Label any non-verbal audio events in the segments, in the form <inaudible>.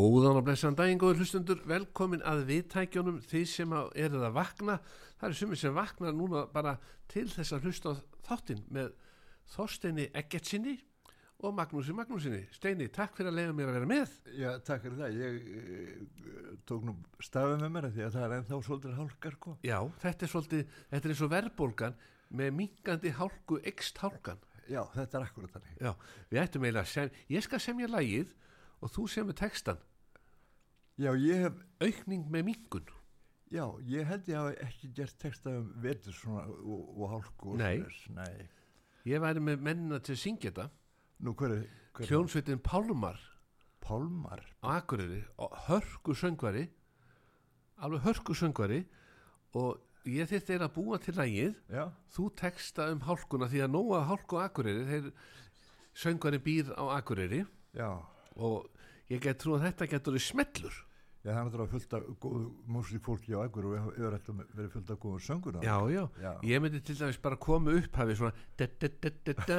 Góðan og blessan daginn, góður hlustundur, velkomin að viðtækjunum því sem að eruð að vakna. Það eru sumir sem vakna núna bara til þess að hlusta þáttinn með Þorsteini Eggertsinni og Magnúsi Magnúsinni. Steini, takk fyrir að leiða mér að vera með. Já, takk fyrir það. Ég e, tók nú stafið með mér af því að það er ennþá svolítið hálkar, sko. Já, þetta er svolítið, þetta er eins og verðbólgan með mingandi hálku ekst hálkan. Já, þetta er akkurat þannig. Já, við ættum eiginlega að sem, ég skal semja lagið og þú semur textan. Já, ég hef, Aukning með mingun. já, ég held ég hafa ekki gert texta um vetur svona og, og hálku og Nei. svoleiðis. Nei. Ég væri með mennina til að syngja þetta. Nú, hver er, er Hljónsveitin Pálmar Pálmar? Akureyri og hörku söngvari alveg hörku söngvari og ég þyrfti einn að búa til lægið Já, þú texta um hálkuna því að nóga hálku Akureyri þeir söngvari býr á Akureyri já. og ég get trú að þetta getur verið smellur Já, það er náttúrulega fullt af góðu músíkfólki á ægur og hefur alltaf verið fullt af góðu söngur. á. já, já, Já. ég myndi til dæmis bara koma upp hafið svona da,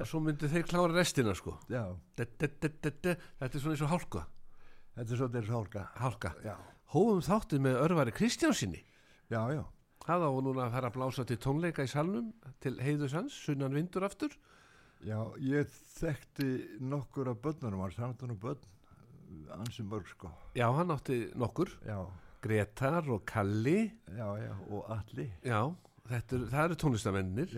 og svo myndi þeir klára restina sko Já, da. þetta er svona eins og hálka þetta er svolítið eins og hálka. hálka, Já, hófum þáttið með örvari Kristjánsinni já, já. Það á núna að fara að blása til tónleika í salnum til heiðus hans, sunnan vindur aftur. Já, ég þekkti nokkur af börnunum, hann samt ansi mörg, sko. Já, hann átti nokkur, Já, Gretar og Kalli, já, já, og Alli. er, það eru tónlistamennir.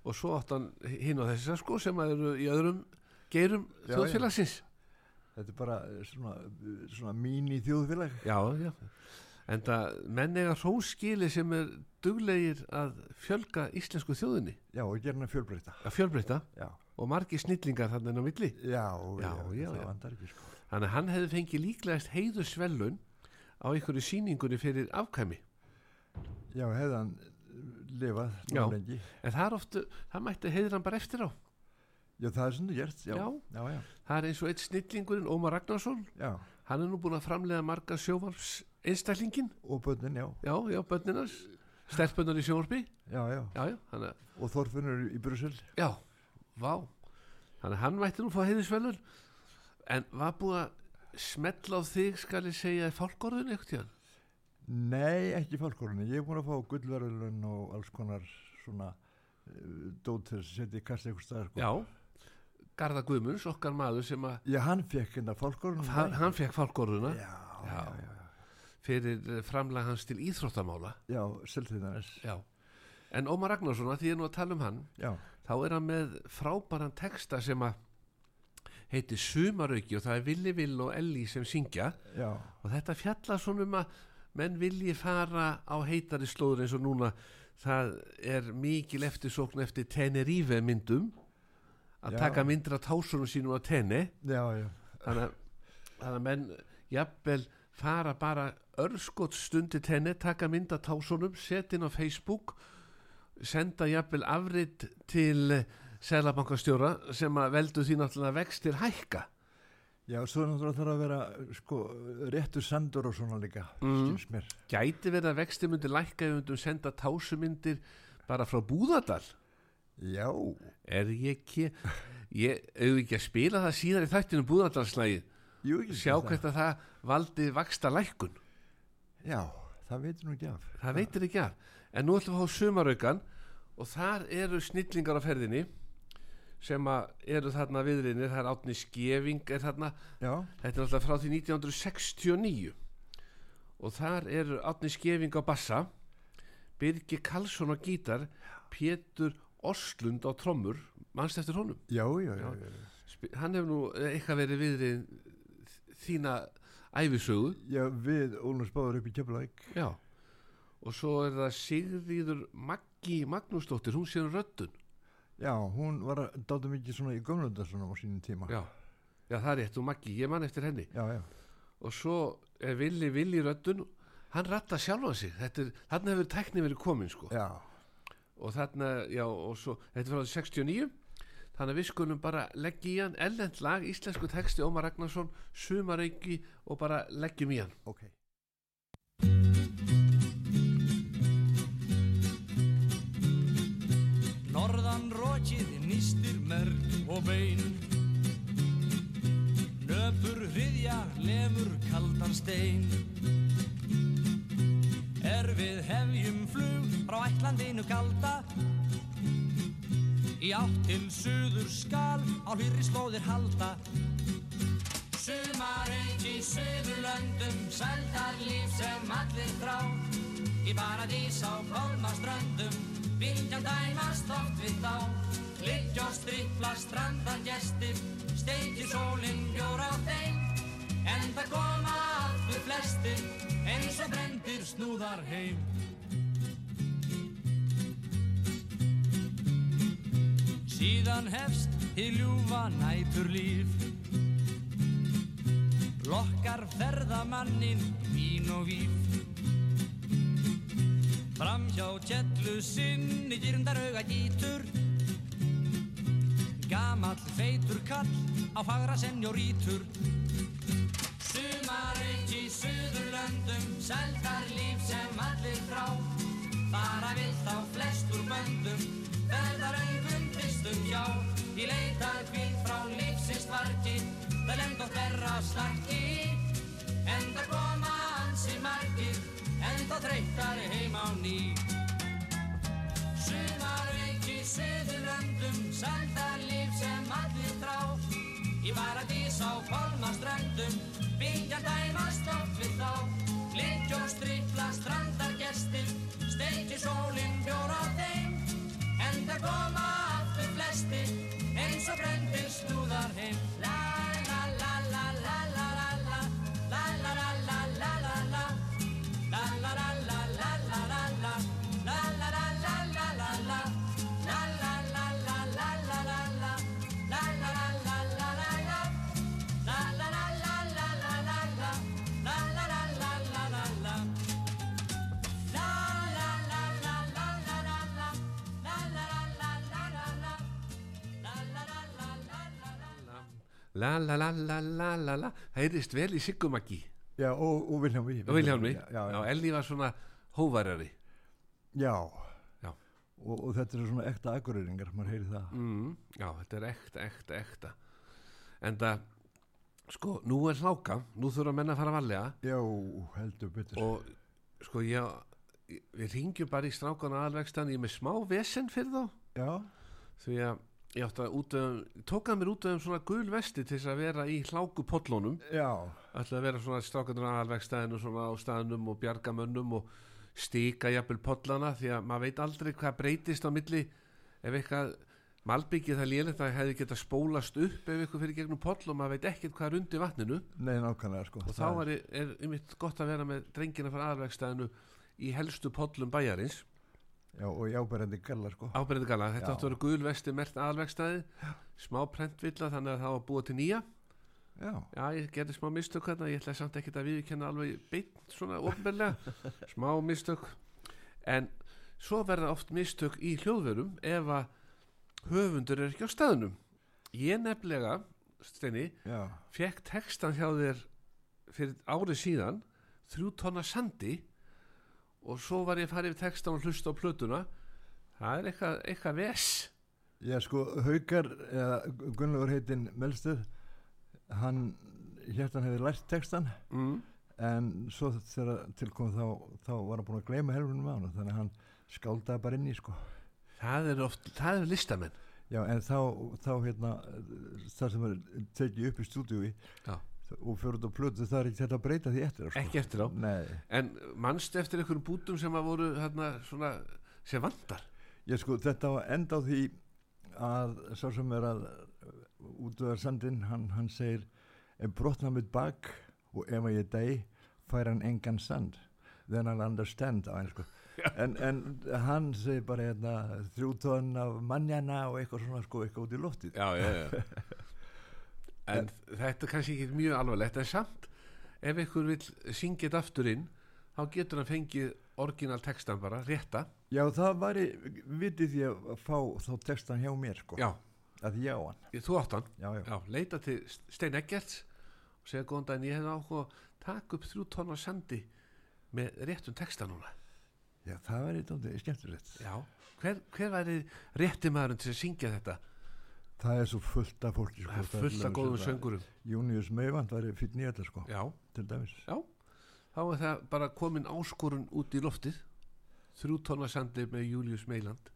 Og svo átti hann hinn og þessar sko sem eru í öðrum geirum Já, þjóðfélagsins. Þetta er bara eh, svona, svona mín í þjóðfélag. Já, já. En það menn eiga hróskili sem er duglegir að fjölga íslensku þjóðinni, Já, og gerna fjölbreyta. að fjölbreyta Já, og margi snillingar þannig á milli. já, Já, já, ekki, sko. Þannig að hann hefði fengið líklegast heiðusvellun á einhverju sýningunni fyrir afkæmi. Já, hefði hann lifað Já. lengi. En það er ofta, það mætti heiður hann bara eftir á. Já, það er svona gert, já. Já. Það er eins og eitt snillingurinn, Ómar Ragnarsson, já. hann er nú búin að framlega marga sjóvarps einstællingin, Og börnin, já, já, já, börninars, stelpunar í sjóvarpi, já, já. já, já, hann er, Og Þorfinnur í Brussel. já, vá, þannig að hann mætti nú fá heiðusvellun, en var búið að smetla á þig, skal ég segja, í fálkorðinu eitthvað? Nei, ekki fálkorunni. Ég er búin að fá gullverðulun og alls konar svona dót til að setja í kassa eitthvað staðar, sko. Já, Garða Guðmunds, okkar maður sem að, Já, hann fekk hérna fálkorunni. hann, hann fekk fálkorðuna Já, Já. já, já, já. Fyrir eh, framlag hans til íþróttamála. Já, selþýðanis. Já. En Ómar Ragnarsson, að því ég er nú að tala um hann, Já, þá er hann með frábæran texta sem að heitir Sumarauki og það er Villi Vill og Elli sem syngja já, og þetta fjallar svona um að menn vilji fara á heitari slóður eins og núna það er mikil eftirsókn eftir Tenerife myndum að Já. taka myndir af tásunum sínum á tenni já, já, þannig að menn jafnvel fara bara örskot stundi tenni, taka mynd af tásunum setja inn á Facebook senda jafnvel afrit til Sælabankastjóra sem að veldu því náttúrulega vextir hækka. Já, svo náttúrulega þarf að vera sko, réttur sandur og svona líka Mm. skils mér. Gæti verið að vextir myndi lækka ef við senda tásumyndir bara frá Búðardal? Já, er ég ekki ég auðvitað ekki að spila það síðar í þættinu Búðardalslægi jú, sjá hvert að það valdi vaksta lækkun já, það veitir nú ekki af. Það veitir ekki af. En nú ætlum við að fá sumaraukan og þar eru snillingar á ferðinni sem eru þarna viðrinir það er átni skefing er þarna. Já, þetta er alltaf frá því 1969 og þar eru átni skefing á bassa Birgi Karlsson á gítar Pétur Orslund á trommur. Mannst eftir honum? Já, já, já, Já. hann hefur nú eitthvað verið viðrin þína æfisögu já við Ólum Spáður upp í Keflavík. Já. Og svo er það Sigríður Maggi Magnúsdóttir, hún sér um röddun. Já, hún var dátum mikið svona í gömlundarsunum á sínum tíma. Já, já það er rétt, og Maggi, ég man eftir henni. Já, já, og svo er Villi Villi röddun hann ratta sjálfa sig. Er, þarna hefur tækni verið komin sko. Já. og þarna, já, og svo þetta frá því 69 þannig að við skulum bara leggja í hann ellend lag, íslensku texti Ómar Ragnarsson, sumarauki og bara leggjum í hann. Ok. Norðan rokið nýstir merg og bein. Nöpur hriðja lemur kaldan stein. Er við hefjum flug frá ætlandinu kalda Í átt til suður skal á hlýri slóðir halda. Sumarauð í suðurlöndum Sældar líf sem allir þrá. Í paradís á pálmaströndum Bylgjan dæmast oft við þá. Liggja og stripla strandan gestir Steikir sólinn bjór á þeim. En það koma aftur flestir Eins og brendir snúðar heim Síðan hefst til ljúfa nætur líf Lokkar ferðamannin vín og víf. Fram hjá tjellu sinni gyrndar auga gítur Gamall feitur kall á fagra senjórítur Sumarauð í suðurlöndum Seldar líf sem allir frá. Fara vilt á flestur böndum á Ég leitaði kvíð frá lífsins vargi Það lengt oft verra slaggi En það koma ansi margi En það þreytar heim á ný. Sumar veiki söður öndum Sandar líf sem allir þrá Ég var að dísa á holmaströndum Byggja dæmast oft við þá. Glittjóð stripla strandargestir Steiki sólinn bjóra þeim. En það koma aftur flestir Eins og brendir snúðar heim la la la la La la la la la la la La la la la la la la la La la la la la la la la. Heyrist vel í Siggumaggi já, og, og Viljámi og Vilhjálmi, já, já, já, Elli var svona hóvarari. Já. Já. Og, og þetta er svona ekta akureyringar maður heyri það. Mm, já, þetta er ekta, ekta, ekta. En það sko, nú er hláka, nú þurfa menn að fara varlega. Já, heldur betur. Og sko, ég við ringjum bara í strákana aðalvegstan ég er með smá vesen fyrir þá. Já, því að ég átti að útöðum, tók að mér útöðum svona gul vesti til þess að vera í hláku pollónum já, ætla að vera svona strákandur aðalvegstæðinu svona á staðnum og bjarga mönnum og stíka jafnvel pollana því að maður veit aldrei hvað breytist á milli. Ef eitthvað Malbyggið það lélegt að hefði getað spólast upp ef ykkur fyrir gegnum poll og maður veit ekkert hvað er undir vatninu. Nei, nákvæmlega sko. Og þá er, er einmitt gott að vera með drengina frá aðalvegstæðinu í helstu pollum bæjarins já, og í áberandi galla sko. Ábyrðið gala, þetta áttu að vera gulvesti mert aðalvegstæði smá prentvilla þannig að það var búið til nýja. Já, já, ég gerði smá mistök hérna ég ætla samt ekkert að viðkenna alveg beint svona ofnbeglega, <laughs> smá mistök. En svo verða oft mistök í hljóðverum ef að höfundur er ekki á staðnum. Ég nefnilega, Steini já, fekk textan hjá þér fyrir árið síðan þrjú tonna sandi og svo var ég að fara yfir textan og hlusta á plötuna. Það er eitthvað, eitthvað ves já sko Haukar eða Gunnlaugur heitinn Melstöð hann hérna hefði lært textan mm. en svo þegar tilkom þá, þá var hann búin að gleyma helfunum á hann þannig að hann skáldaði bara inn í sko. Það er oft, það er listamenn. Já en þá, þá hérna það sem er tekið upp í stúdíu Já. Og fyrir á plötu það er ekki þetta að breyta því eftir á, sko. ekki eftir á. Nei, En mannst eftir einhverjum bútum sem að voru hérna svona sem vandar ég sko þetta var enda á því að sá sem er að útöðar sandinn, hann, hann segir ef brotna mitt bak og ef að ég deg fær hann engan sand then I'll understand einsku en, en hann segir bara hérna, þrjú tónn af mannjana og eitthvað svona sko eitthvað út í loftið. Já, já, já <laughs> En þetta er kannski ekki mjög alvarlegt en samt ef einhver vil syngja þetta aftur inn þá getur hann fengið orginal textan bara, rétta. Já það væri vitið því að fá þá textan hjá mér sko. Já, ég á þú átt hann? Já, já. Já, leita til Stein Eggerts og segja góðan daginn, ég hefði áhuga að taka upp þrjú tónna sandi með réttum texta núna. Já það væri tóndið skemmtilegt. Já, hver, hver væri rétti maðurinn til að syngja þetta? Það er svo fullt af fólki sko, Það er fullt af góðum söngurum Június Meivand væri fyrir nýjallar sko Já, til dæmis. Þá er það bara komin áskorun út í loftið. Þrjú tónna sandi með Július Meiland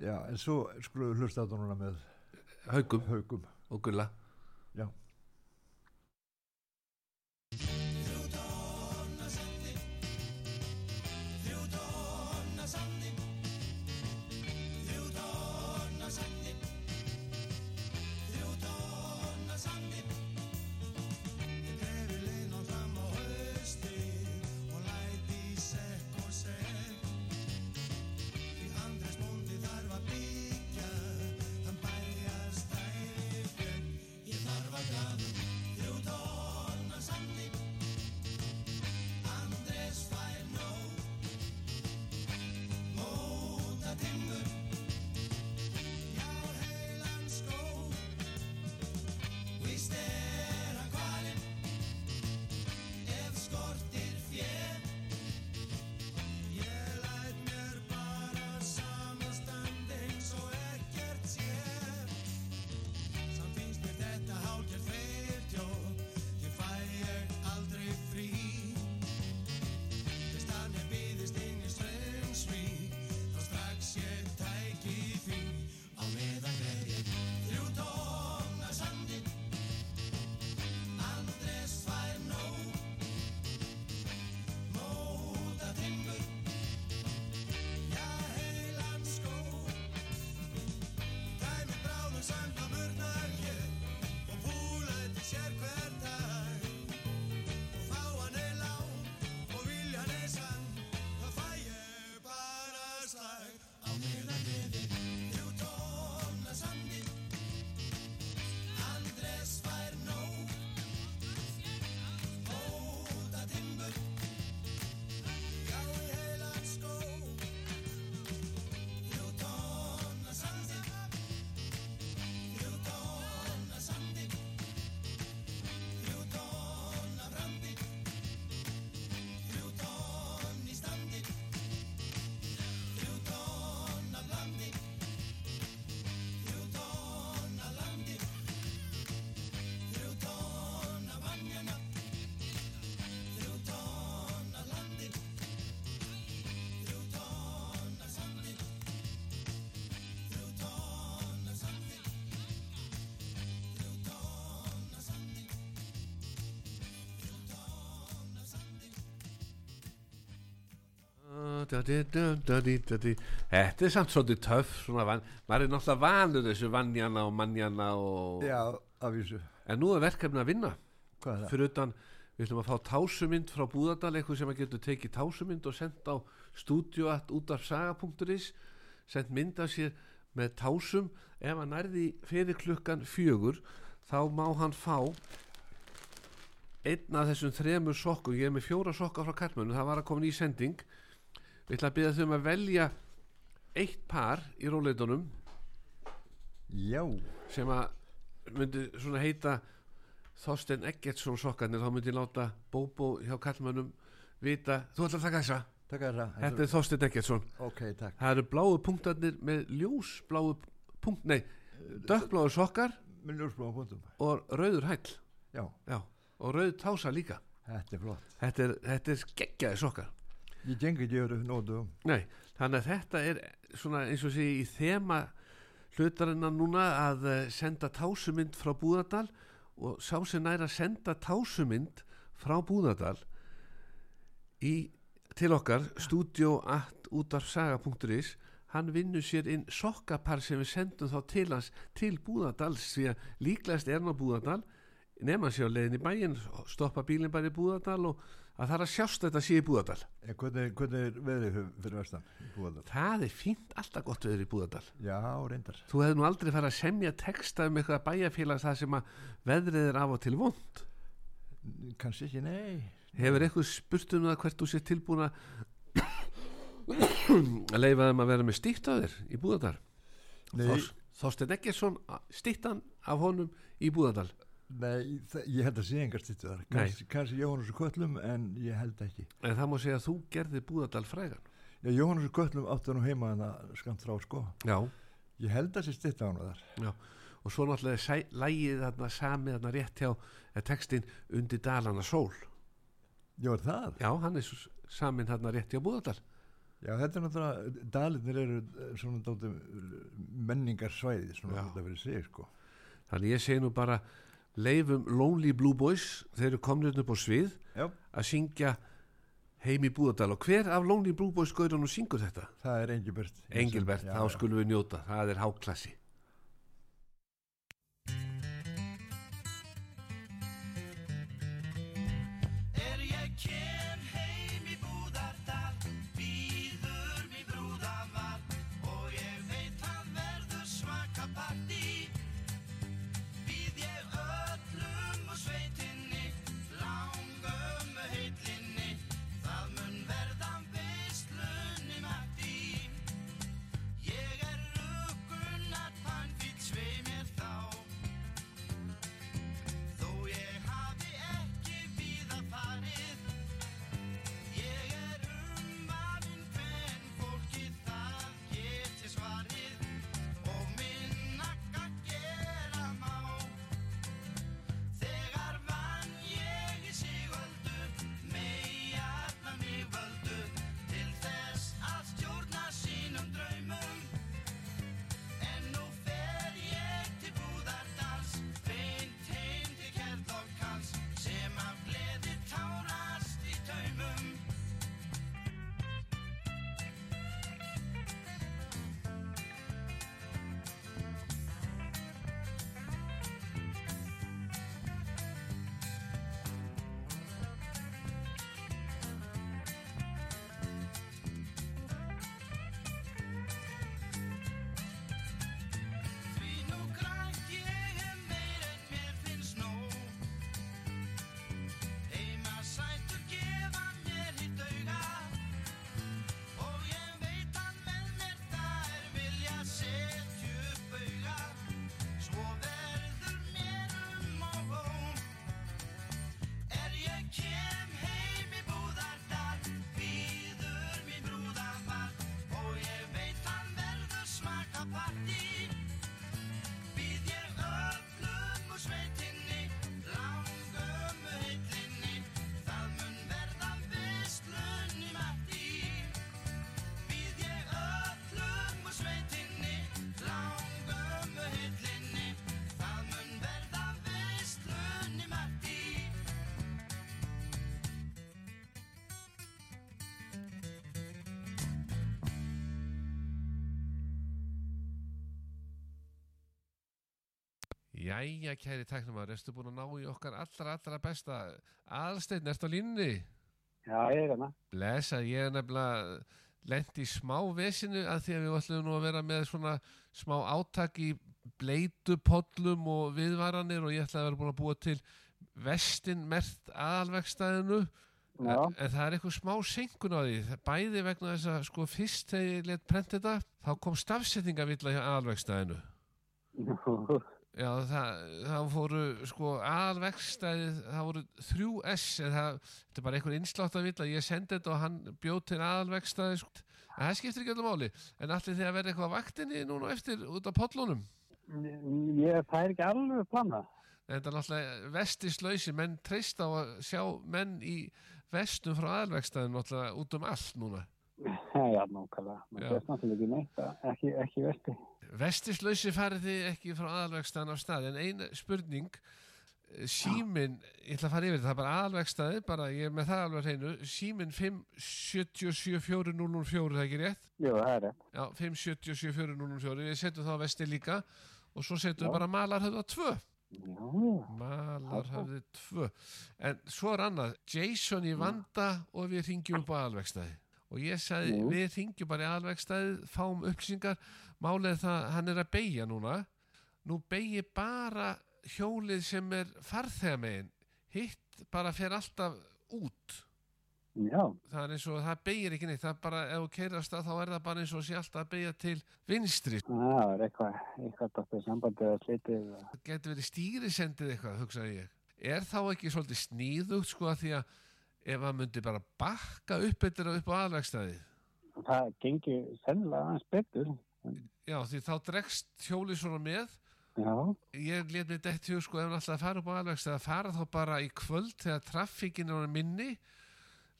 Já, en svo við hlusta það núna með Haugum. Haugum. og Gulla. Já. Þetta er samt svolítið töff maður er náttúrulega vanur þessu vannjana og mannjana og... Já, af þessu. en nú er verkefni að vinna er fyrir utan við ætlum að fá tásumynd frá Búðardal eitthvað sem að getur tekið tásumynd og sendt á stúdioat út af saga.is sendt mynd af sér með tásum ef hann nærði fyrir klukkan fjögur þá má hann fá einn af þessum þremur sokkum ég er með fjóra sokka frá Karlmönu það var að koma ný sending við ætlum að byrja þau um að velja eitt par í róleitunum Já, sem að myndi svona heita Þorstein Eggertsson sokkarnir. Þá myndi ég láta Bóbó hjá kallmönnum vita, þú ætlar að taka þessa? Að það. þetta er Þorstein Eggertsson. Ok, takk. það eru bláu punktarnir með ljós bláu punkt, nei dökkbláu sokkar Með ljósblóðum punktum. og rauður hæll. Já, já, og rauð tása líka. Þetta er flott. þetta er, þetta er geggjaði sokkar Ég gengi ekki öru nótum. nei, þannig að þetta er svona eins og sé í þema hlutarinnar núna að eh, senda tásumynd frá Búðardal og sá sem næra að senda tásumynd frá Búðardal í, til okkar studio.útarsaga.is hann vinnur sér inn sokkapar sem við sendum þá til hans til Búðardals því að líklegast er hann á Búðardal nefna sér á leiðin í bæinn stoppa bílinn bara í Búðardal og að það er að sjást þetta sé í Búðardal Eh, Hvernig, hvernig er veðrið fyr- fyrir vestan? í Búðardal? það er fínt alltaf gott veður í Búðardal Já, reyndar. þú hefði nú aldrei farið að semja texta um eitthvað bæjarfélags það sem að veðrið er af og til vond Kanski ekki, nei. hefur eitthvað spurt um það hvert þú sér tilbúin að <coughs> að leifa þeim að vera með stíkt á þér í Búðardal Nei, Þors, Þorstein Eggersson stíktan af honum í Búðardal nei ég held að sé engar stýttu þar. Nei. Kanski, kannski Jóhannes og Köllum, en ég held ekki. en það má segja að þú gerði Búðardal frægan Já, Jóhannes og Köllum áttu nú heima en það skamt frá, sko. já, Ég held að sé stýttu á hann þar. já og svo náttúrulega lægið þarna samið þarna rétt hjá eh, textin undir dalana sól Já, er það? já, hann er s- saminn þarna rétt hjá Búðardal Já, þetta er náttúrulega, dalitnir eru eh, svona dálítið menningarsvæði, svona þetta fyrir sig, sko. Þannig ég segi nú bara leifum Lonely Blue Boys þeir eru komnir upp á svið Já. að syngja heim í Búðardal og hver af Lonely Blue Boys gaurun og syngur þetta? Það er Engilbert. Engilbert, þá skulum við njóta það er háklassi Jæja, kæri tæknumar, erstu búin að ná í okkar allra, allra besta aðsteinn, ertu á línni? Já, ég er hérna. Blessa, ég er nefnilega lent í smá vesinu að því að við ætlum nú að vera með svona smá átak í bleitupollum og viðvaranir og ég ætla að vera búin að búa til vestin mert aðalvegstæðinu. Já, en, en það er eitthvað smá senkun á því. Bæði vegna þess að sko fyrst þegar ég let prenta þetta þá kom stafsetningavilla hjá aðalvegstæðinu <laughs> Já, það, það voru sko aðalvegstæðið, það voru þrjú S það, þetta er bara einhver innslátt að villa, ég sendi þetta og hann bjóð til aðalvegstæðið, sko. en það skiptir ekki allir máli, en allir þegar verði eitthvað vaktinni núna eftir út af pollunum, ég, er ekki alveg planað. en þetta er náttúrulega vestislausi, menn treyst á að sjá menn í vestum frá aðalvegstæðinu náttúrulega út um allt núna. Já, nákvæmlega. Það er náttúrulega ekki neitt, að- ekki, ekki vesti. Vestislausi farið þið ekki frá aðalvegstæðin af stað, en ein spurning, eh, símin, ég ætla að fara yfir þetta, það er bara aðalvegstæði, bara ég er með það alveg á hreinu, símin 5774004, það er ekki rétt? Jú, það er rétt. Já, 5774004, við setjum þá vesti líka og svo setjum við bara malarhöfða 2, Já, malarhöfði 2, en svo er annað, Jason í vanda og við ringjum upp á aðalvegstæði. Og ég sagði, Jú. við ringjum bara í aðalvegstæði, fáum upplýsingar, er það, hann er að beigja núna, nú beigi bara hjólið sem er farþegamegin, hitt bara fer alltaf út. Já, Það er eins og það beigir ekki neitt, það er bara, ef þú keirast það, þá er það bara eins og sé alltaf að beigja til vinstri. það er eitthvað, eitthvað sambandið að slitið. Það getur verið stýrisendið eitthvað, hugsaði ég. Er þá ekki svolítið sníðugt, sko, að því að ef hann myndi bara bakka upp eitthvað upp á aðvegstæði, Það gengir sennilega aðeins betur. já, því þá dregst hjólið svona með, Já, ég let mér dætt hug, sko, ef hann alltaf að fara upp á aðvegstæði, að fara þá bara í kvöld þegar traffíkin er minni,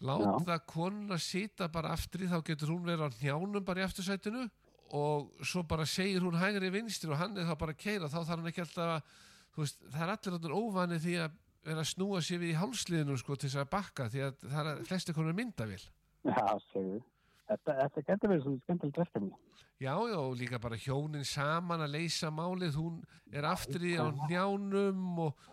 láta konuna sita bara aftur í, þá getur hún verið á njánum bara í aftursætinu og svo bara segir hún hægri vinstri og hann er þá bara að keira, þá þarf hann ekki alltaf að, veist, það er allir óvanið því að vera að snúa sér við í hálsliðinu sko til þess að bakka því að það er flesti konur myndavill. já, segðu. Þetta, þetta getur verið svona skemmtilegt verkefni. Já, já, líka bara hjónin saman að leysa málið, hún er aftur í á njánum og,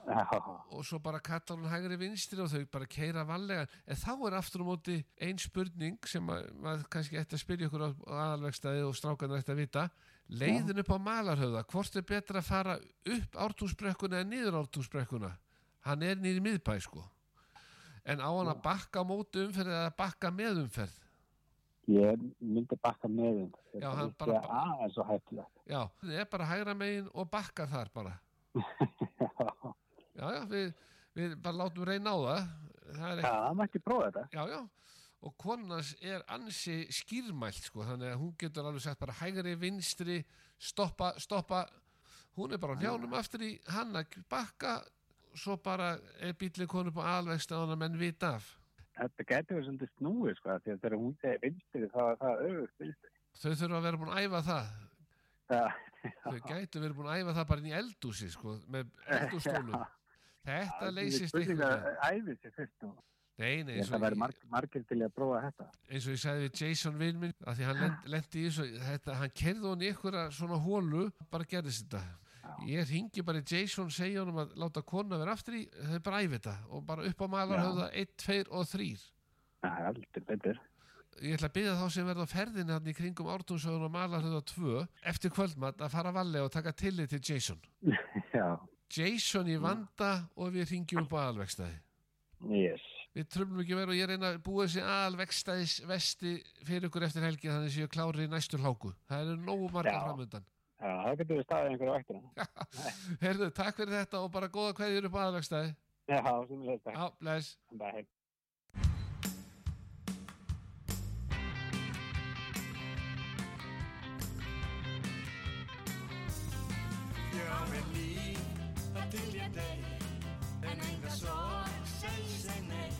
og svo bara kallar hún hægri vinstri og þau bara keira vallega en þá er aftur á móti ein spurning sem að, maður kannski ætti að spyrja ykkur á aðalvegstæði og strákan ætti að vita leiðin upp á malarhauða hvort er betra að fara upp ártúnsbrekkuna eða niður ártúnsbrekkuna hann er í miðbæ sko. En á hann að bakka á móti umferð eða bakka með umferð? Ég myndi bakka með þeim. Já, hann bara- aðeins og hættilegt. já, það er bara hægra megin og bakka þar bara. <laughs> Já, já, við, við bara látum reyna á það. Það er Já, það mætti prófa þetta. Já, já, og konans er ansi skýrmælt, sko, þannig að hún getur alveg sagt bara hægri, vinstri, stoppa, stoppa, hún er bara á njánum aftur í hann að bakka, svo bara er bílið konu på alvegstaðan að menn vita af. Þetta getur verið svolítið snúið, sko, því að þegar hún segir vinstri, þá er það auðvitað vinstri. Þau þurfa að vera búin að æfa það. Já, Þau gætu verið búin að æfa það bara inn í eldúsi, sko, með eldústólum. <laughs> Þetta leysist veginn. Æfið sér fyrst og Nei, nei, að og, vera marg, margir til að prófa þetta. eins og ég sagði við Jason vinn minn, að því hann lendi í þessu, þetta, hann kerði hann í einhverja svona hólu, bara gerðist þetta. Ég ringi bara í Jason, segja honum að láta kona vera aftur í, þau bara æfi þetta og bara upp á malarhauða 1, 2 og 3. Það er aldrei betur. Ég ætla að byggja þá sem verða á ferðinni hann í kringum ártúnsögun og malarhauða 2 eftir kvöldmatt að fara valega og taka tillit til Jason. <laughs> Já, Jason í vanda og við ringjum upp á aðalvegstæði. yes. Við tröfnum ekki verið og ég reyna að búa þessi aðalvegstæðis vesti fyrir ykkur eftir helgi þannig að séu klári í næstu hláku. Það eru nógu margar Já. framöndan. Já, það getur við staðið einhverju vaktina. <laughs> Herðu, takk fyrir þetta og bara góða kveðjur upp á aðalvegstæði. Já, sem við þetta. Já, bless. Bye. Ég á mér líf, það til ég deg En enga sorg, seg, seg nei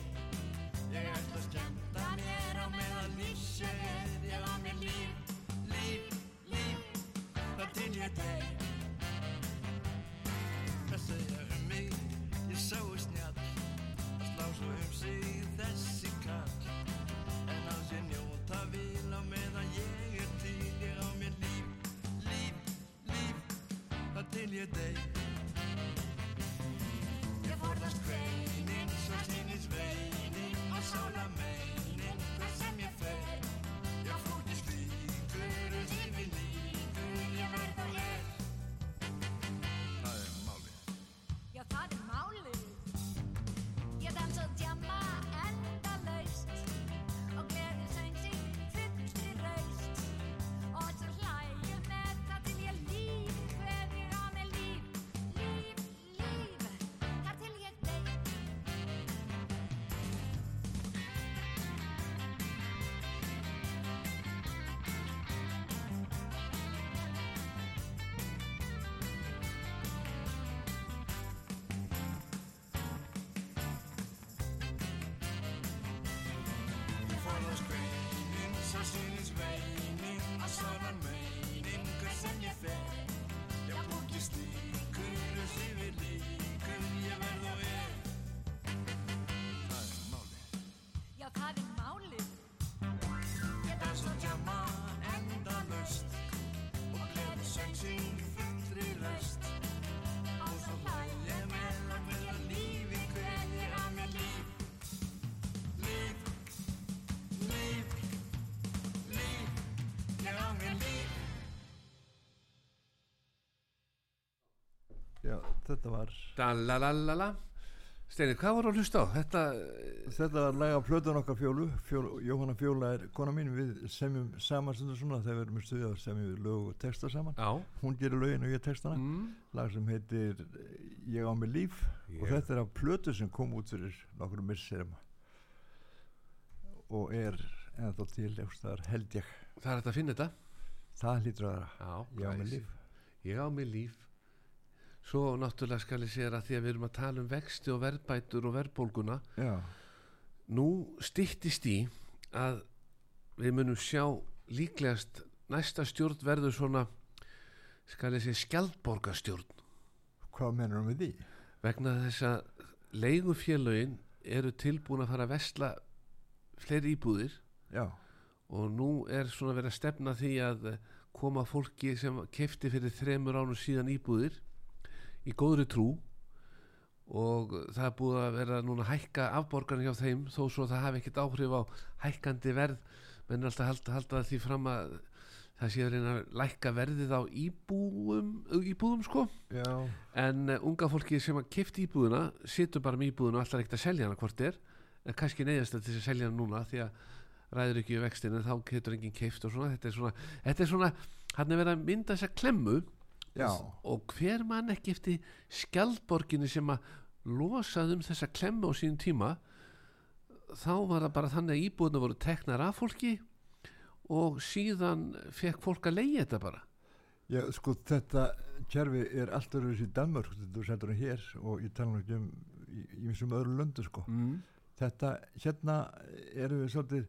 Ég ætla að skemmta mér á meðan lífseg er Ég á mér líf, líf Ég deg Hvað segja um mig, ég sáu snjall slá svo um sig þessi kall En á sér njóta vil á meðan ég er til Ég á mér líf, líf, líf Það til ég deg þetta var Dalalalala. Steini, hvað voru að hlusta á? Þetta, Þetta var lag af plötun okkar fjólu, fjólu Jóhanna Fjóla er kona mín. Við semjum saman stundur svona þegar við erum í stuði að semjum lög og texta saman. Já. Hún gerir lögin og ég textana. Mm, lag sem heitir Ég á mig líf. Og Ég- þetta er af plötu sem kom út fyrir nokkur misserum. Og er ennþá til eftir held ég. Það er hægt að finna þetta. Það hlýtur að vera. Ég á mig líf. Ég á mig líf Svo náttúrulega skal ég segja að því að við erum að tala um vexti og verðbætur og verðbólguna. Já, Nú styttist í að við munum sjá líklegast næsta stjórn verður svona skal ég segja skjaldborgarstjórn. Hvað mennur við því? vegna þess að leigufélögin eru tilbúin að fara að vesla fleiri íbúðir. Já, og nú er svona verið að stefna því að koma fólki sem kefti fyrir þremur ánum síðan íbúðir í góðri trú og það er búið að vera núna að hækka afborgarni hjá þeim þó svo að það hafi ekkert áhrif á hækkandi verð. Menn er alltaf að halda, því fram að það sé að reyna að lækka verðið á íbúðum, íbúðum sko. Já, en uh, unga fólki sem að kefti íbúðuna situr bara með íbúðuna og alltaf ekkert að selja hana hvort er. En kannski neyðast til þess að selja hana núna því að ræður ekki við vextin en þá getur enginn keift og svona. Þetta er svona, þetta er svona hann er verið að mynda þessa klemmu og hver mann ekki eftir skjaldborginni sem að losaði um þessa klemmu á sínum tíma þá var það bara þannig að íbúðuna voru teknar af fólki og síðan fekk fólk að leiði þetta bara Já, sko þetta kerfi er alltaf öðruvísi í Danmörk, þú sendur hér og ég tala ekki um í, í þessum öðru löndu sko. mm. Þetta, hérna erum við svolítið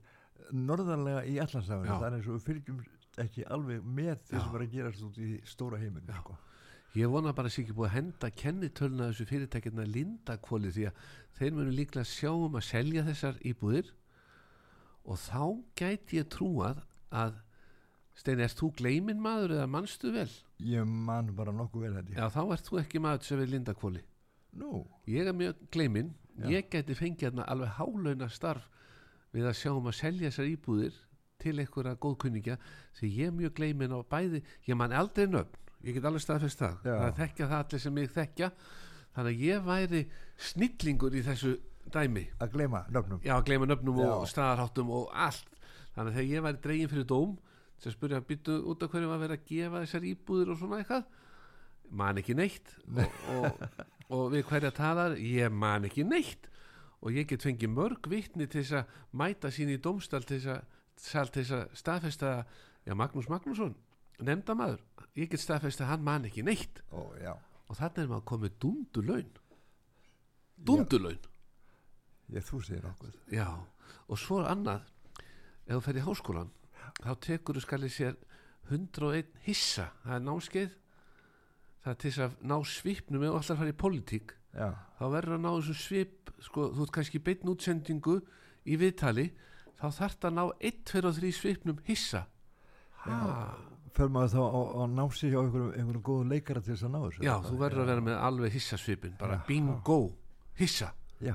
norðarlega í allansafinu, Já. það er eins og við fylgjum ekki alveg með því sem var að gerast út í stóra heiminu Já. sko. Ég vona bara að sé ekki búið að henda kennitöluna þessu fyrirtækina lindakvóli því að þeir munu líklega sjá um að selja þessar íbúðir og þá gæti ég trúað að Steini, ert þú gleimin maður eða mannstu vel? Ég man bara nokkuð vel þetta. Já, þá ert þú ekki maður sem við lindakvóli. Nú, Ég er mjög gleimin, Já. ég gæti fengið hérna alveg hálauna starf við að sjá um að selja þessar íbúðir til einhverja góðkunningja því ég er mjög gleimin á bæði, ég man aldrei nöfn, ég get alveg staðfest það, það þekkja það allir sem ég þekkja, þannig að ég væri snillingur í þessu dæmi, að gleyma nöfnum. já, gleyma nöfnum og staðarháttum og allt, þannig að þegar ég væri dregin fyrir dóm, sem spurja að byttu út af hverju var verið að gefa þessar íbúðir og svona eitthvað, man ekki neitt. Og, og, og við hverja talar ég man ekki neitt. Og ég get fengið mörg vittni til þess að mæta sín í domstall til þess að, sal til þess að staðfesta já, Magnús Magnússon, nefndamaður ég get staðfesta að hann man ekki neitt. Ó, já. og þannig er maður komið dundulaun dundulaun Ég, þú segir nokkuð. já, og svo annað. Ef þú fer í háskólan þá tekur þú skal ég sér 101 hissa, það er náskeið það er til þess að ná svipnum. Ætlar að fara í pólitík Já, þá verður að ná þessu svip sko, þú ert kannski beinn útsendingu í viðtali þá þarf það að ná 1, 2 og 3 svipnum hissa. Fer maður þá á, á nási hjá einhverjum, einhverjum góðum leikara til þess að ná þessu. já, þú verður að vera með alveg hissa svipin bara Jaha. bingo, hissa. Já,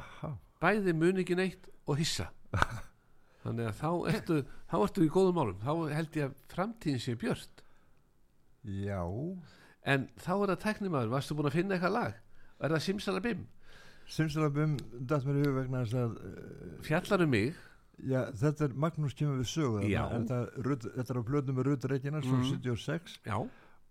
bæði mun ekki neitt og hissa. <laughs> Þannig að þá ertu þá ertu í góðum málum, þá held ég að framtíðin sé björt. Já, en þá er það teknimaður, varstu búin að finna eitthvað lag? Er það Simsalabim, Simsalabim datt mér í hug vegna þess að uh, fjallar um mig já, þetta er Magnús kemur við það, Rut, þetta er á blöðum með Rut Reykjanes frá Mhm. 76 já,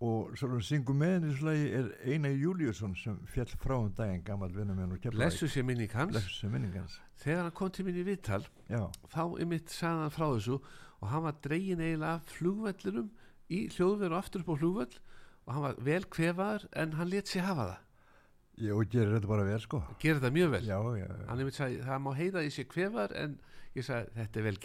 og svo hann syngur með henni í þessu lagi er Einar Júliusson sem fjall frá um daginn gammal vinnum með hann og kemla blessu sé minning hans. Þegar hann kom til mín í viðtal já, þá ymitt sagði hann frá þessu og hann var dregin eiginlega af flugvellinum í hljóðveru aftur upp á flugvell og hann var vel kvefaður en hann let sér hafa það. Já, og gerir þetta bara vel sko. Gerir það mjög vel? Já, það má heiða í sér kvefaður en ég sagði þetta er vel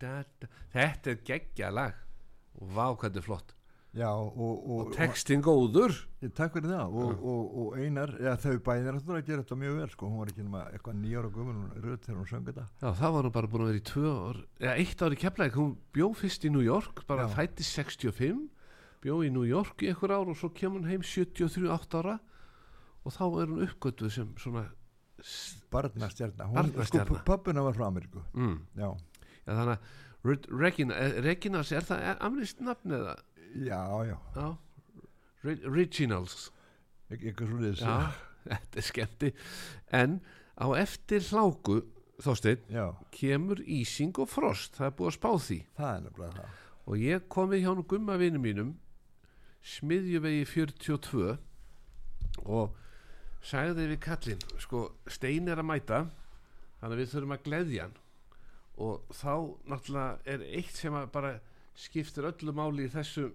da, da. þetta er geggja lag. Og vá hvað þetta er flott. Já og, og, og textin góður. Takk fyrir það. Og, og, og einar, eða þau bæðir að gera þetta mjög vel sko, hún var ekki nema eitthvað nýjára gummul röð þegar hún söng þetta. Já, það var nú bara búin að vera í tvö ár eða eitt ár í keflæk, hún bjó fyrst í New York bara Já. fættist 65 bjó í New York í einhver ár og svo kemur hún heim 73-8 ára. Og þá er hún uppgötuð sem svona s- barnastjarna, hún, Barnastjarna. sko, pappuna var frá Ameríku. Mm, já, já, þannig að Re- Regina, eh, Reginas, er það amnist nafn eða? já, já. Já, Re Reginals. Eitthvað svo liðs Já, <laughs> þetta er skemmti en á eftir hláku þósteinn kemur ísing og frost. Það er búið að spá því. Það er nefnilega það. Og ég kom við hjá nú gumma vinum mínum smiðjuvegi 42 og sagði við kallinn sko stein er að mæta þannig að við þurfum að gleðja hann og þá náttúrulega er eitt sem bara skiptir öllu máli í þessu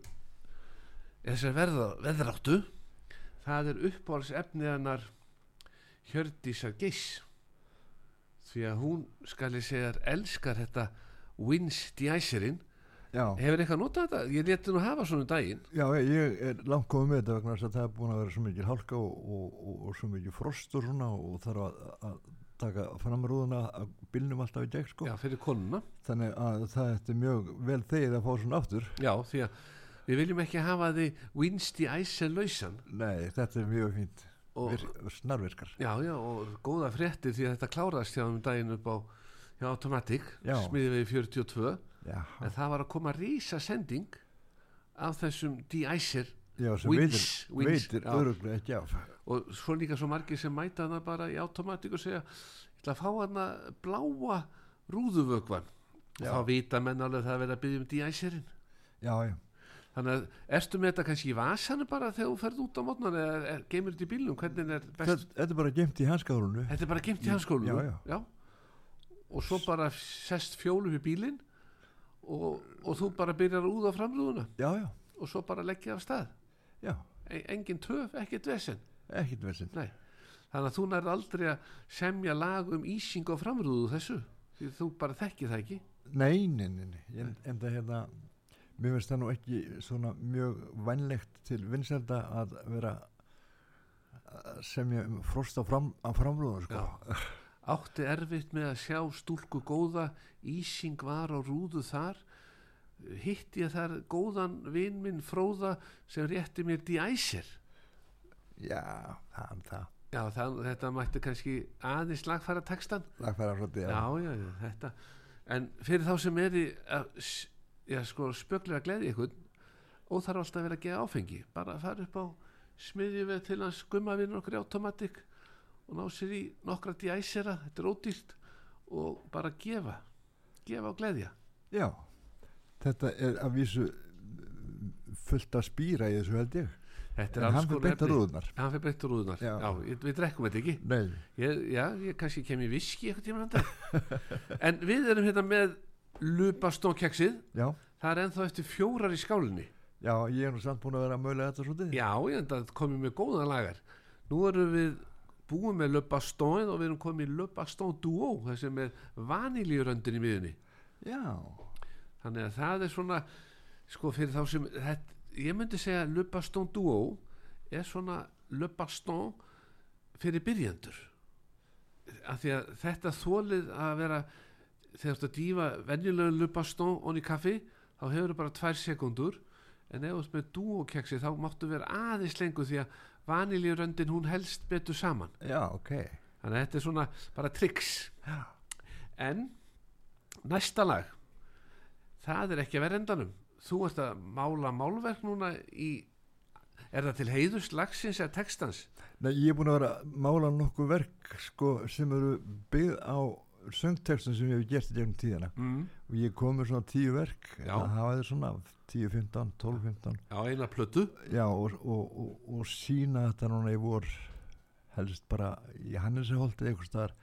veðráttu það er uppáhalds efnið hennar Hjördísar Geiss því að hún skal ég segja elskar þetta Wins Diæserinn já, Hefur eitthvað notað þetta? Ég leti nú hafa svona um daginn. já, ég er langt komið með þetta vegna þess að það er búin að vera svo mikil hálka og, og, og, og svo mikil frost og svona og þarf að, að taka framrúðuna að bylnum alltaf í gegn sko. Já, fyrir konuna. þannig að það er mjög vel þegið að fá svona aftur Já, því að við viljum ekki hafa því Winsti Æsel lausan. nei, þetta er mjög fínt Og, Vir, snarvirkar já, já, og góða fréttir því að þetta kláraðist hjá um daginn upp á hjá Automatic, smiðið við 42. já, En það var að koma rísa sending af þessum D-Æsir já sem Wins, veitir, veitir já. öruglega ekki af og svo líka svo margir sem mæta hana bara í Automatic og segja ég ætla að fá hana bláa rúðuvögvan. Og Já. þá vita menn alveg að það er verið að byggja um D-Æsirinn. já, já, Þannig að ertu með þetta kannski í vasanu bara þegar þú ferð út á mótnan eða geymir þetta í bílnum, hvernig er best? þetta, er bara gemt í hanskárunu Þetta er bara geimt í hans skólu. Já, já. Og svo bara sest fjólu við bílinn og, og þú bara byrjar að úða framrúðuna já, já, og svo bara leggja af stað. E engin töf, ekkert vesen. ekkert versin Nei. Þannig að þú nærð aldrei að semja lag um ísing á framrúðu þessu. Því þú bara þekkir það ekki. Nei, nei, nei, nei. En, en það hérna mér finnst það nú ekki svona mjög vænlegt til vinsælda að vera að semja um frost á, fram, á framrúðum sko. Átti erfitt með að sjá stúlku góða, ísing var á rúðu þar, hitti ég þar góðan vinn minn fróða sem rétti mér D-Æsir. Já, það er það Já, það, þetta mætti kannski aðeins lagfæra textan. lagfæra svolítið Já, já, já, þetta. En fyrir þá sem er í að, já, sko, spöglega gleði ykkur, óþarf alltaf að vera að gefa áfengi. Bara að fara upp á smiðjuveg til hans gummavinur okkur í automatik og ná sér í nokkra D-Æsira, þetta er ódýrt, og bara gefa, gefa og gleðja. já, þetta er að vísu fullt að spýra í þessu held ég Þetta er alls konar efni. Já, hann fyrir á rúðunar. Já, Já. við drekkum þetta ekki. Nei, Ég, já, ég kannski kem í viski eitthvað tíma hann <laughs> En við erum hérna með lupastónkeksið. já, Það er ennþá eftir fjórar í skálinni. já, ég er nú samt búin að vera að mögulega þetta svolítið Já, ég enda að komið með góðan lagar. Nú erum við búið með lupastóin og við erum komið í lupastón duo, þessi með vaniljuröndin í miðunni. já, Þannig að það er svona, sko fyrir þá sem, þetta, ég myndi segja lupastón duo er svona lupastón fyrir byrjandur. Af því að þetta þólið að vera, þegar þú ert að dýfa venjulega lupastón onni í kaffi, þá hefur þú bara tvær sekundur, en ef þú ert með duo-keksi þá máttu vera aðeins lengur því að vaniljuröndin hún helst betur saman. já, ok Þannig að þetta er svona bara triks. já, En næsta lag það er ekki að vera endanum. Þú ert að mála málverk núna í er það til heiðust lagsins eða textans? Nei, ég er búin að vera að mála nokkuð verk sko, sem eru byggð á söngtextum sem ég hef gert í gegnum tíðina. Mm. og ég kom með svona tíu verk. Já. það hafa þið svona 10, 15, 12, 15 á eina plötu. Já og, og, og, og sína þetta núna í vor helst bara í Hanneseholti eitthvað staðar.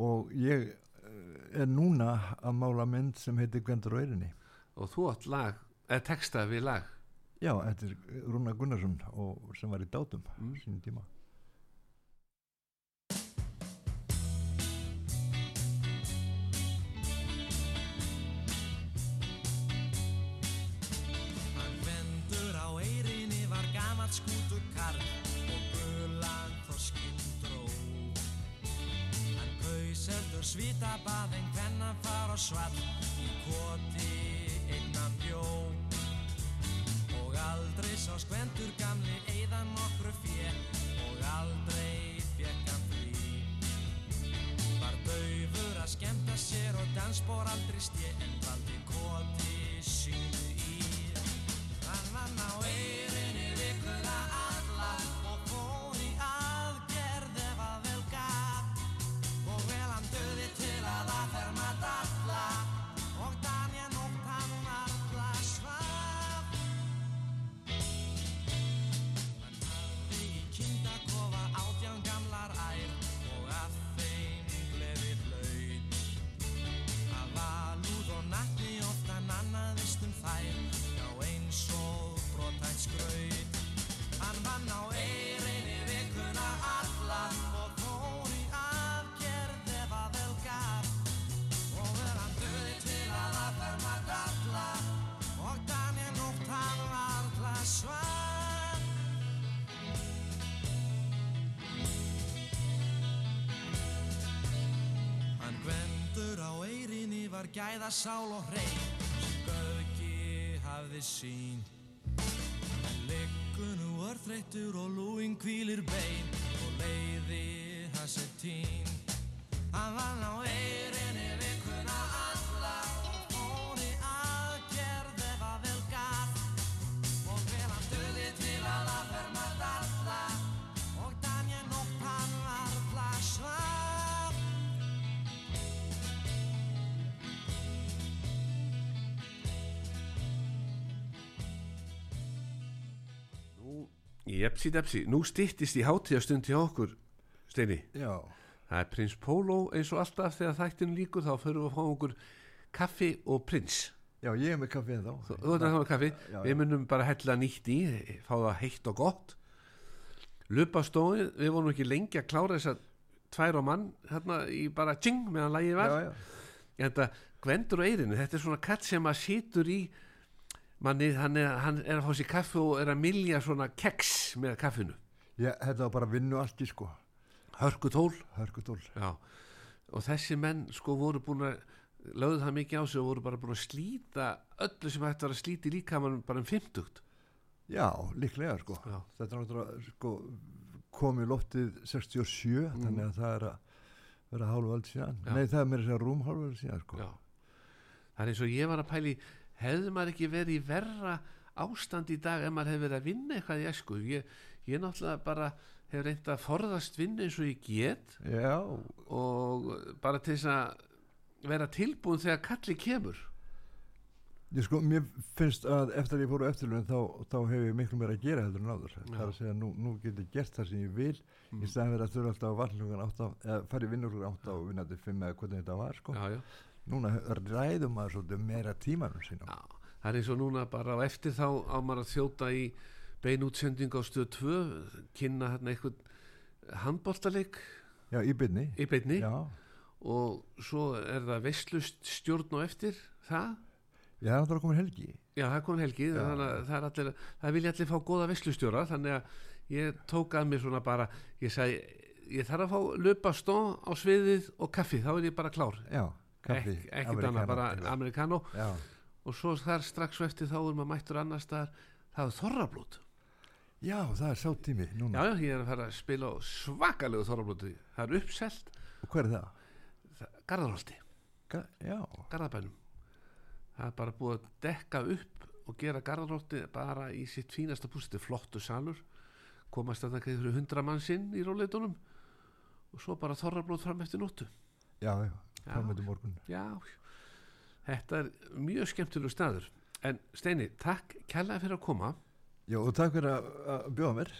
Og ég er núna að mála mynd sem heitir Gvendur og Eyrinni og þú átt lag, eða texta við lag. Já, þetta er Rúna Gunnarsson og, sem var í dátum Mm. sínum tíma svita baðin hvenna far og svall í koti innan bjó og aldrei sá skvendur gamli eigðan nokkru fjö og aldrei fekk hann frí. Var daufur að skemmta sér og dansbór aldrei stje en valdi koti sínu í. Hann vann á eirinni gæða sál og hrein. Sem Gauki hafði sín Liggur nú örþreyttur og lúin kvílir bein. Og leiði hans er tín Jepsi depsi, nú styttist í hátíðastund hjá okkur, Steini. Já, Það er prins Pólo eins og alltaf þegar þættin líkur þá förum við að fá okkur kaffi og prins. já, ég er með kaffið þá. Þú þú ert að hafa kaffi, Já, við munum bara hella nýtt í, fá það heitt og gott. Lupa stóið, við vorum ekki lengi að klára þess að tvær og mann hérna í bara tjing meðan lægið var. Já, já. Þetta Gvendur og Eirinu, þetta er svona kall sem að situr í manni, hann er, hann er að fá sér kaffi og er að milja svona keks með kaffinu. Já, þetta var bara vinnu allt í sko. Hörku tól. Hörkutól. Já, og þessi menn sko voru búin að lögðu það mikið á sig og voru bara búin að slíta öllu sem hægt var að slíti líka bara um 50 Já, líklega sko. Já. Þetta er náttúrulega sko komið loftið 67, þannig að það er að vera hálfu öll síðan. Já. Nei, það er mér að segja rúm hálfu öll síðan sko. Já. það er eins og ég var að pæli hefði maður ekki verið í verra ástand í dag ef maður hefði verið að vinna eitthvað í esku ég, ég náttúrulega bara hef reynd að forðast vinna eins og ég get Já, og bara til þess að vera tilbúin þegar kalli kemur ég sko, mér finnst að eftir að ég fór á eftirlun þá, þá hef ég miklu meira að gera heldur en áður. Það er að segja, nú, nú get ég gert það sem ég vil í staðan fyrir að þurfa alltaf að varlugan átt á, eða fara í vinnurlugan átt á og vinna til fimm eða hvernig þetta var sko. já, já. Núna ræðum maður svolítið meira tímanum sínum. Já, það er eins og núna bara á eftir þá á maður að þjóta í beinútsending á stöð 2 kynna hérna eitthvað handbóltaleik Já, í byrni. í beinni Já, og svo er það veslust stjórn og eftir það ég er náttúrulega komin helgi. Já, það kom helgi, Já. þannig að það er allir, það vilja allir fá góða veslustjóra, þannig að ég tók að mér svona bara, ég sagði, ég þarf að fá löpa stó á sviðið og kaffi, þá er ég bara klár. Já, kaffi. Ek, ekkert annað, bara amerikano Já, og svo þar strax svo eftir þá er maður mættur annar staðar, það er þorrablót. já, það er sá tími núna. já, ég er að fara að spila svakalegu þorrablóti, það er uppselt, Og hver er það? það, Garðarholti, Ga já, Garðabænum. Það er bara búið að dekka upp og gera Garðarholti bara í sitt fínasta púst, þetta er flottu salur, komast að það fyrir hundra manns inn í róleitunum og svo bara þorrablót fram eftir nóttu. já, Já. Framöndum morgun. Já, þetta er mjög skemmtilegu staður. En Steini, takk kærlega fyrir að koma Já, og takk fyrir að að bjóða mér.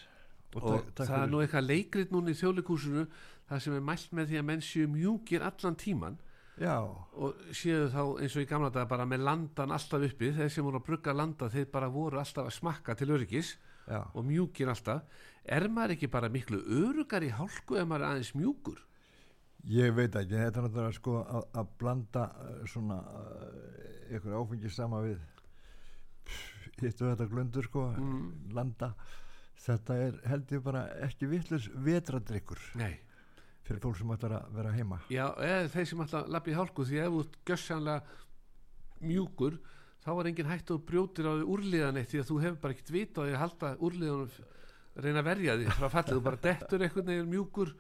og, takk- takk það er nú eitthvað leikrit núna í þjóðleikúsinu það sem er mælt með því að menn séu mjúkir allan tíman Já, og séu þá eins og í gamla daga bara með landan alltaf uppi, þeir sem voru að brugga landa þeir bara voru alltaf að smakka til öryggis já. og mjúkir alltaf er maður ekki bara miklu örugar í hálku ef maður er aðeins mjúkur Ég veit ekki, þetta er náttúrulega sko að, að blanda uh, svona uh, einhver áfengi sama við hittu þetta glöndur sko, landa. Þetta er held ég bara ekki vittlust vetradrykkur. nei, fyrir fólk sem ætlar að vera heima Já, eða þeir sem alltaf lappi í hálku því ef þú ert gjössanlega mjúkur þá er engin hægt að brjótir á því úrliðan eitt því að þú hefur bara ekkert vita á því að halda úrliðanum reyna að verja því frá fallið, þú bara dettur einhvern veginn mjúkur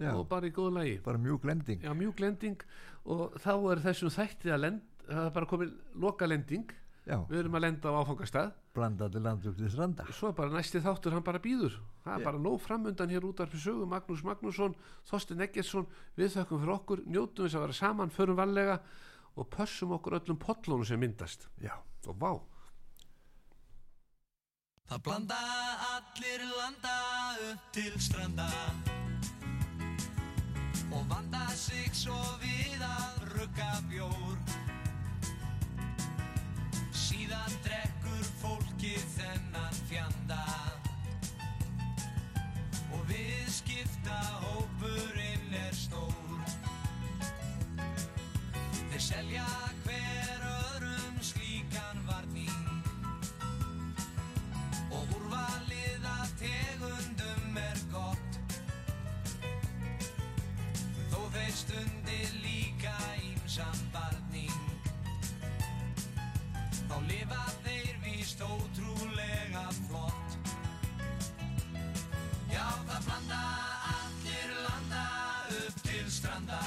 Já, og bara í góðu lagi. Bara mjög lending. Já, mjúk lending. Og þá er þessum þætti að lend, það er bara komið loka lending, Já, við erum að lenda á áfangastað. Blandandi land upp til stranda. Svo er bara næsti þáttur, hann bara býður það er Já. bara nóg framundan hér út af sögu Magnús Magnússon, Þorstein Eggertsson. Við þökkum fyrir okkur, njótum þess að vera saman förum vallega og pössum okkur öllum pollónu sem myndast. Já, og vá, Það blanda allir landa upp til stranda og vanda sig svo við að rugga bjór. Síðan drekkur fólkið þennan fjanda og viðskipta hópurinn er stór. Þeir selja hver þó þeir stundi líka ímsam barning. Þá lifa þeir víst ótrúlega flott. Já, það blanda allir landa upp til stranda